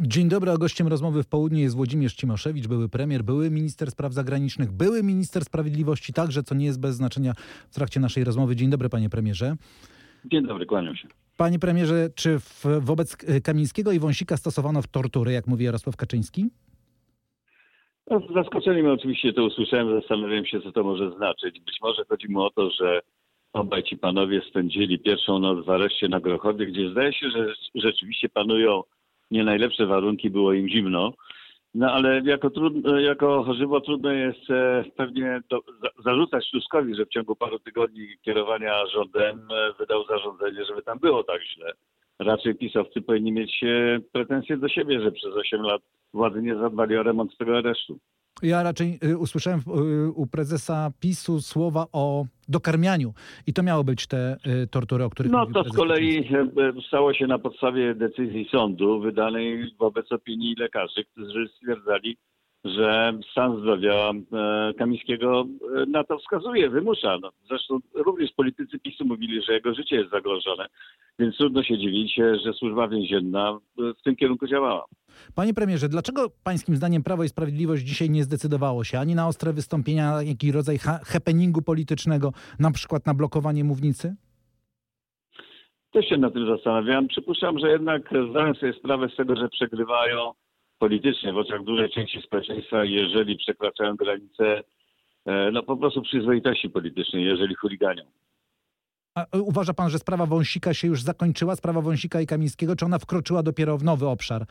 Dzień dobry, a gościem rozmowy w południe jest Włodzimierz Cimoszewicz, były premier, były minister spraw zagranicznych, były minister sprawiedliwości także, co nie jest bez znaczenia w trakcie naszej rozmowy. Dzień dobry, panie premierze. Dzień dobry, kłaniam się. Panie premierze, czy w, wobec Kamińskiego i Wąsika stosowano w tortury, jak mówi Jarosław Kaczyński? No, z zaskoczeniem oczywiście to usłyszałem, zastanawiałem się, co to może znaczyć. Być może chodzi mu o to, że obaj ci panowie spędzili pierwszą noc w areszcie na Grochowie, gdzie zdaje się, że rzeczywiście panują nie najlepsze warunki, było im zimno. No ale jako, trudno, jako trudno jest e, pewnie do, za, zarzucać Tuskowi, że w ciągu paru tygodni kierowania rządem e, wydał zarządzenie, żeby tam było tak źle. Raczej pisowcy powinni mieć e, pretensje do siebie, że przez 8 lat władzy nie zadbali o remont tego aresztu. Ja raczej y, usłyszałem y, u prezesa PiSu słowa o dokarmianiu. I to miało być te y, tortury, o których No to z kolei stało się na podstawie decyzji sądu wydanej wobec opinii lekarzy, którzy stwierdzali, że stan zdrowia e, Kamińskiego e, na to wskazuje, wymusza. No, zresztą również politycy PiSu mówili, że jego życie jest zagrożone, więc trudno się dziwić, że służba więzienna w tym kierunku działała. Panie premierze, dlaczego pańskim zdaniem Prawo i Sprawiedliwość dzisiaj nie zdecydowało się ani na ostre wystąpienia, jaki rodzaj happeningu politycznego, na przykład na blokowanie mównicy? Też się nad tym zastanawiam. Przypuszczam, że jednak zdają sobie sprawę z tego, że przegrywają politycznie w oczach dużej części społeczeństwa, jeżeli przekraczają granice e, no po prostu przyzwoitości politycznej, jeżeli chuliganią. A e, uważa pan, że sprawa Wąsika się już zakończyła, sprawa Wąsika i Kamińskiego, czy ona wkroczyła dopiero w nowy obszar?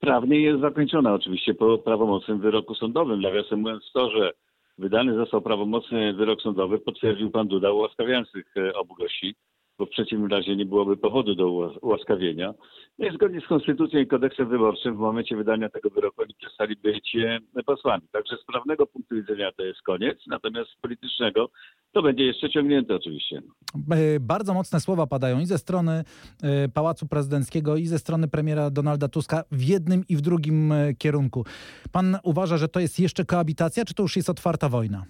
Prawnie jest zakończona oczywiście po prawomocnym wyroku sądowym. Nawiasem mówiąc to, że wydany został prawomocny wyrok sądowy, potwierdził pan Duda ułaskawiających e, obu gości bo w przeciwnym razie nie byłoby powodu do ułaskawienia. No i zgodnie z konstytucją i kodeksem wyborczym w momencie wydania tego wyroku oni przestali być e, posłami. Także z prawnego punktu widzenia to jest koniec, natomiast z politycznego to będzie jeszcze ciągnięte oczywiście. E, bardzo mocne słowa padają i ze strony e, Pałacu Prezydenckiego, i ze strony premiera Donalda Tuska w jednym i w drugim kierunku. Pan uważa, że to jest jeszcze koabitacja, czy to już jest otwarta wojna?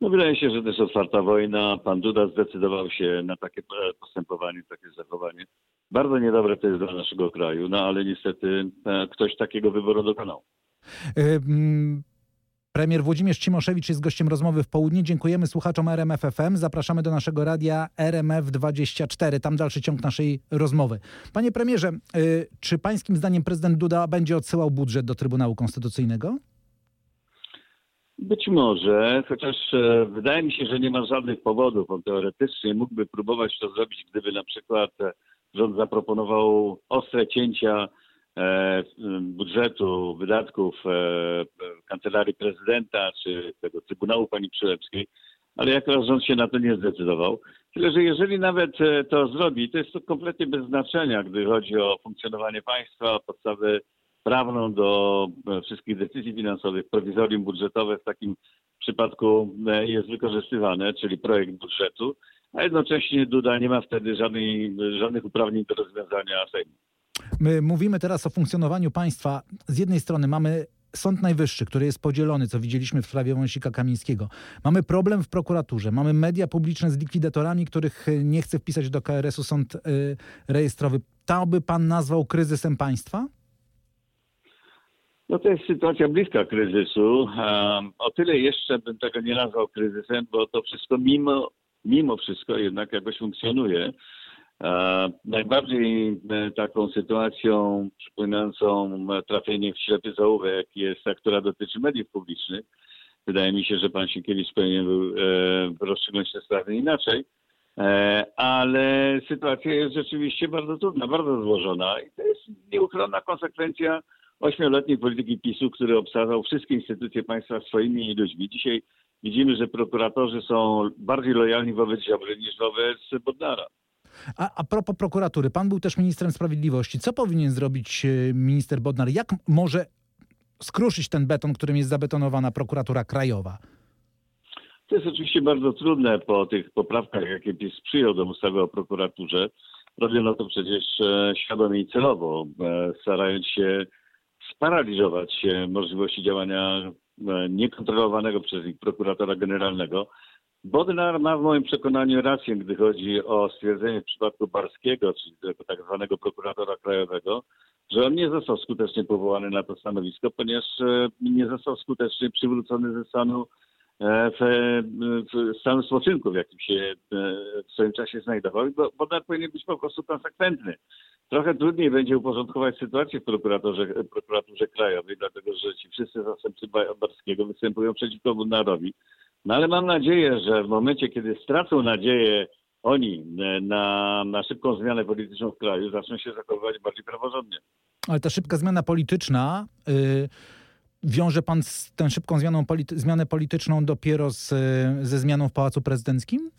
No wydaje się, że to jest otwarta wojna. Pan Duda zdecydował się na takie postępowanie, takie zachowanie. Bardzo niedobre to jest dla naszego kraju, no ale niestety e, ktoś takiego wyboru dokonał. E, premier Włodzimierz Cimoszewicz jest gościem rozmowy w południe. Dziękujemy słuchaczom RMF FM. Zapraszamy do naszego radia RMF24. Tam dalszy ciąg naszej rozmowy. Panie premierze, e, czy pańskim zdaniem prezydent Duda będzie odsyłał budżet do Trybunału Konstytucyjnego? Być może, chociaż e, wydaje mi się, że nie ma żadnych powodów. On teoretycznie mógłby próbować to zrobić, gdyby na przykład e, rząd zaproponował ostre cięcia e, budżetu, wydatków kancelarii prezydenta czy tego Trybunału Pani Przyłębskiej, ale jak rząd się na to nie zdecydował. Tyle, że jeżeli nawet to zrobi, to jest to kompletnie bez znaczenia, gdy chodzi o funkcjonowanie państwa, o podstawy prawną do e, wszystkich decyzji finansowych, prowizorium budżetowe w takim przypadku e, jest wykorzystywane, czyli projekt budżetu, a jednocześnie Duda nie ma wtedy żadnej, żadnych uprawnień do rozwiązania Sejmu. My mówimy teraz o funkcjonowaniu państwa. Z jednej strony mamy Sąd Najwyższy, który jest podzielony, co widzieliśmy w sprawie Wąsika Kamińskiego. Mamy problem w prokuraturze, mamy media publiczne z likwidatorami, których nie chce wpisać do KRS-u sąd rejestrowy. To by pan nazwał kryzysem państwa? No to jest sytuacja bliska kryzysu. O tyle jeszcze bym tego nie nazwał kryzysem, bo to wszystko mimo, mimo wszystko jednak jakoś funkcjonuje. Najbardziej e, taką sytuacją przypominającą trafienie w ślepy zaułek jest ta, która dotyczy mediów publicznych. Wydaje mi się, że pan Sienkiewicz powinien był e, rozstrzygnąć te sprawy inaczej. E, ale sytuacja jest rzeczywiście bardzo trudna, bardzo złożona i to jest nieuchronna konsekwencja ośmioletniej polityki PiSu, który obsadzał wszystkie instytucje państwa swoimi ludźmi. Dzisiaj widzimy, że prokuratorzy są bardziej lojalni wobec Ziobry niż wobec Bodnara. A, a propos prokuratury, pan był też ministrem sprawiedliwości. Co powinien zrobić e, minister Bodnar? Jak może skruszyć ten beton, którym jest zabetonowana prokuratura krajowa? To jest oczywiście bardzo trudne po tych poprawkach, jakie PiS przyjął do ustawy o prokuraturze. Robiono to przecież e, świadomie i celowo, e, starając się sparaliżować e, możliwości działania e, niekontrolowanego przez nich prokuratora generalnego. Bodnar ma w moim przekonaniu rację, gdy chodzi o stwierdzenie w przypadku Barskiego, czyli tego tak zwanego prokuratora krajowego, że on nie został skutecznie powołany na to stanowisko, ponieważ e, nie został skutecznie przywrócony ze stanu w, w stanu spoczynku, w jakim się e, w swoim czasie znajdował. Bo Bodnar powinien być po prostu konsekwentny. Trochę trudniej będzie uporządkować sytuację w prokuraturze, prokuraturze krajowej, dlatego że ci wszyscy zastępcy Ba- Barskiego występują przeciwko Bodnarowi. No ale mam nadzieję, że w momencie, kiedy stracą nadzieję oni e, na, na szybką zmianę polityczną w kraju, zaczną się zachowywać bardziej praworządnie. Ale ta szybka zmiana polityczna, y, wiąże pan z tę szybką zmianą polity- zmianę polityczną dopiero z, ze zmianą w Pałacu Prezydenckim?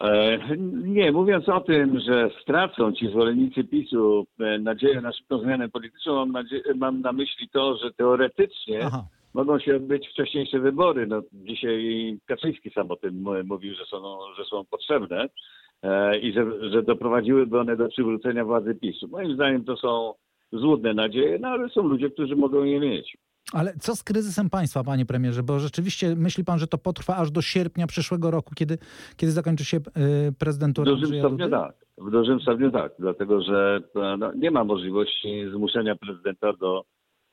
E, Nie, mówiąc o tym, że stracą ci zwolennicy PiSu e, nadzieję na szybką zmianę polityczną, mam, nadzie- mam na myśli to, że teoretycznie Aha. mogą się odbyć wcześniejsze wybory. No, dzisiaj Kaczyński sam o tym mówił, że są, że są potrzebne e, i że, że doprowadziłyby one do przywrócenia władzy PiSu. Moim zdaniem to są złudne nadzieje, no ale są ludzie, którzy mogą je mieć. Ale co z kryzysem państwa, panie premierze? Bo rzeczywiście myśli pan, że to potrwa aż do sierpnia przyszłego roku, kiedy, kiedy zakończy się W prezydentura dużym Andrzeja stopniu tak. W dużym stopniu tak, dlatego że e, no, nie ma możliwości zmuszenia prezydenta do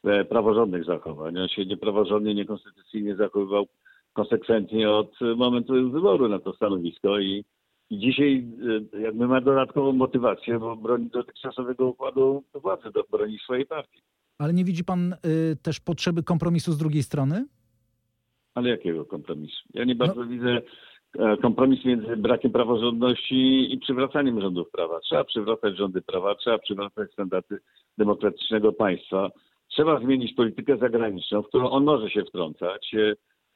e, praworządnych zachowań. On się niepraworządnie, niekonstytucyjnie zachowywał konsekwentnie od e, momentu wyboru na to stanowisko i, i dzisiaj e, jakby ma dodatkową motywację, bo broni dotychczasowego układu władzy, do, broni swojej partii. Ale nie widzi pan y, też potrzeby kompromisu z drugiej strony? Ale jakiego kompromisu? Ja nie bardzo widzę e, kompromis między brakiem praworządności i przywracaniem rządów prawa. Trzeba przywracać rządy prawa, trzeba przywracać standardy demokratycznego państwa. Trzeba zmienić politykę zagraniczną, w którą on może się wtrącać.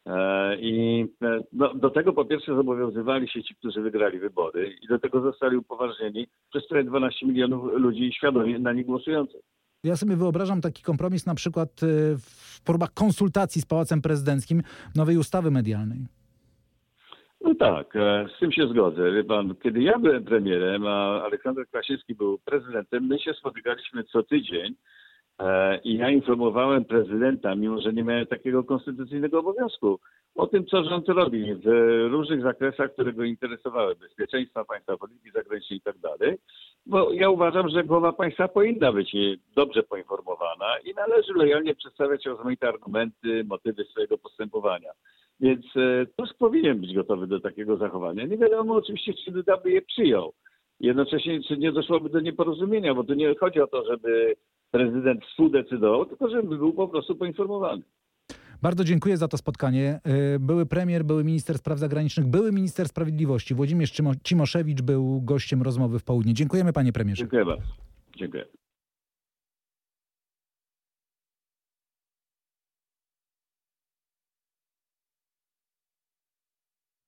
E, I e, no, do tego po pierwsze zobowiązywali się ci, którzy wygrali wybory i do tego zostali upoważnieni przez prawie 12 milionów ludzi świadomie na nich głosujących. Ja sobie wyobrażam taki kompromis na przykład y, w próbach konsultacji z Pałacem Prezydenckim nowej ustawy medialnej. No tak, e, z tym się zgodzę. Wie pan, kiedy ja byłem premierem, a Aleksander Kwasiński był prezydentem, my się spotykaliśmy co tydzień e, i ja informowałem prezydenta, mimo że nie miałem takiego konstytucyjnego obowiązku, o tym, co rząd robi w różnych zakresach, które go interesowały, bezpieczeństwa państwa, polityki zagranicznej i tak dalej. Bo ja uważam, że głowa państwa powinna być dobrze poinformowana i należy lojalnie przedstawiać rozmaite argumenty, motywy swojego postępowania. Więc e, Tusk powinien być gotowy do takiego zachowania. Nie wiadomo oczywiście, czy Duda by je przyjął. Jednocześnie, czy nie doszłoby do nieporozumienia, bo tu nie chodzi o to, żeby prezydent współdecydował, tylko żeby był po prostu poinformowany. Bardzo dziękuję za to spotkanie. Y, Były premier, były minister spraw zagranicznych, były minister sprawiedliwości. Włodzimierz Cimo- Cimoszewicz był gościem rozmowy w południe. Dziękujemy panie premierze. Dziękuję bardzo. Dziękuję.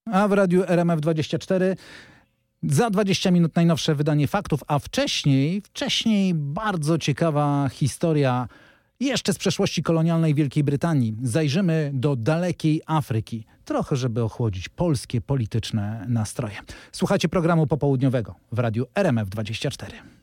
A w radiu RMF24 za 20 minut najnowsze wydanie faktów, a wcześniej, wcześniej bardzo ciekawa historia jeszcze z przeszłości kolonialnej Wielkiej Brytanii. Zajrzymy do dalekiej Afryki, trochę żeby ochłodzić polskie polityczne nastroje. Słuchacie programu popołudniowego w radiu RMF24.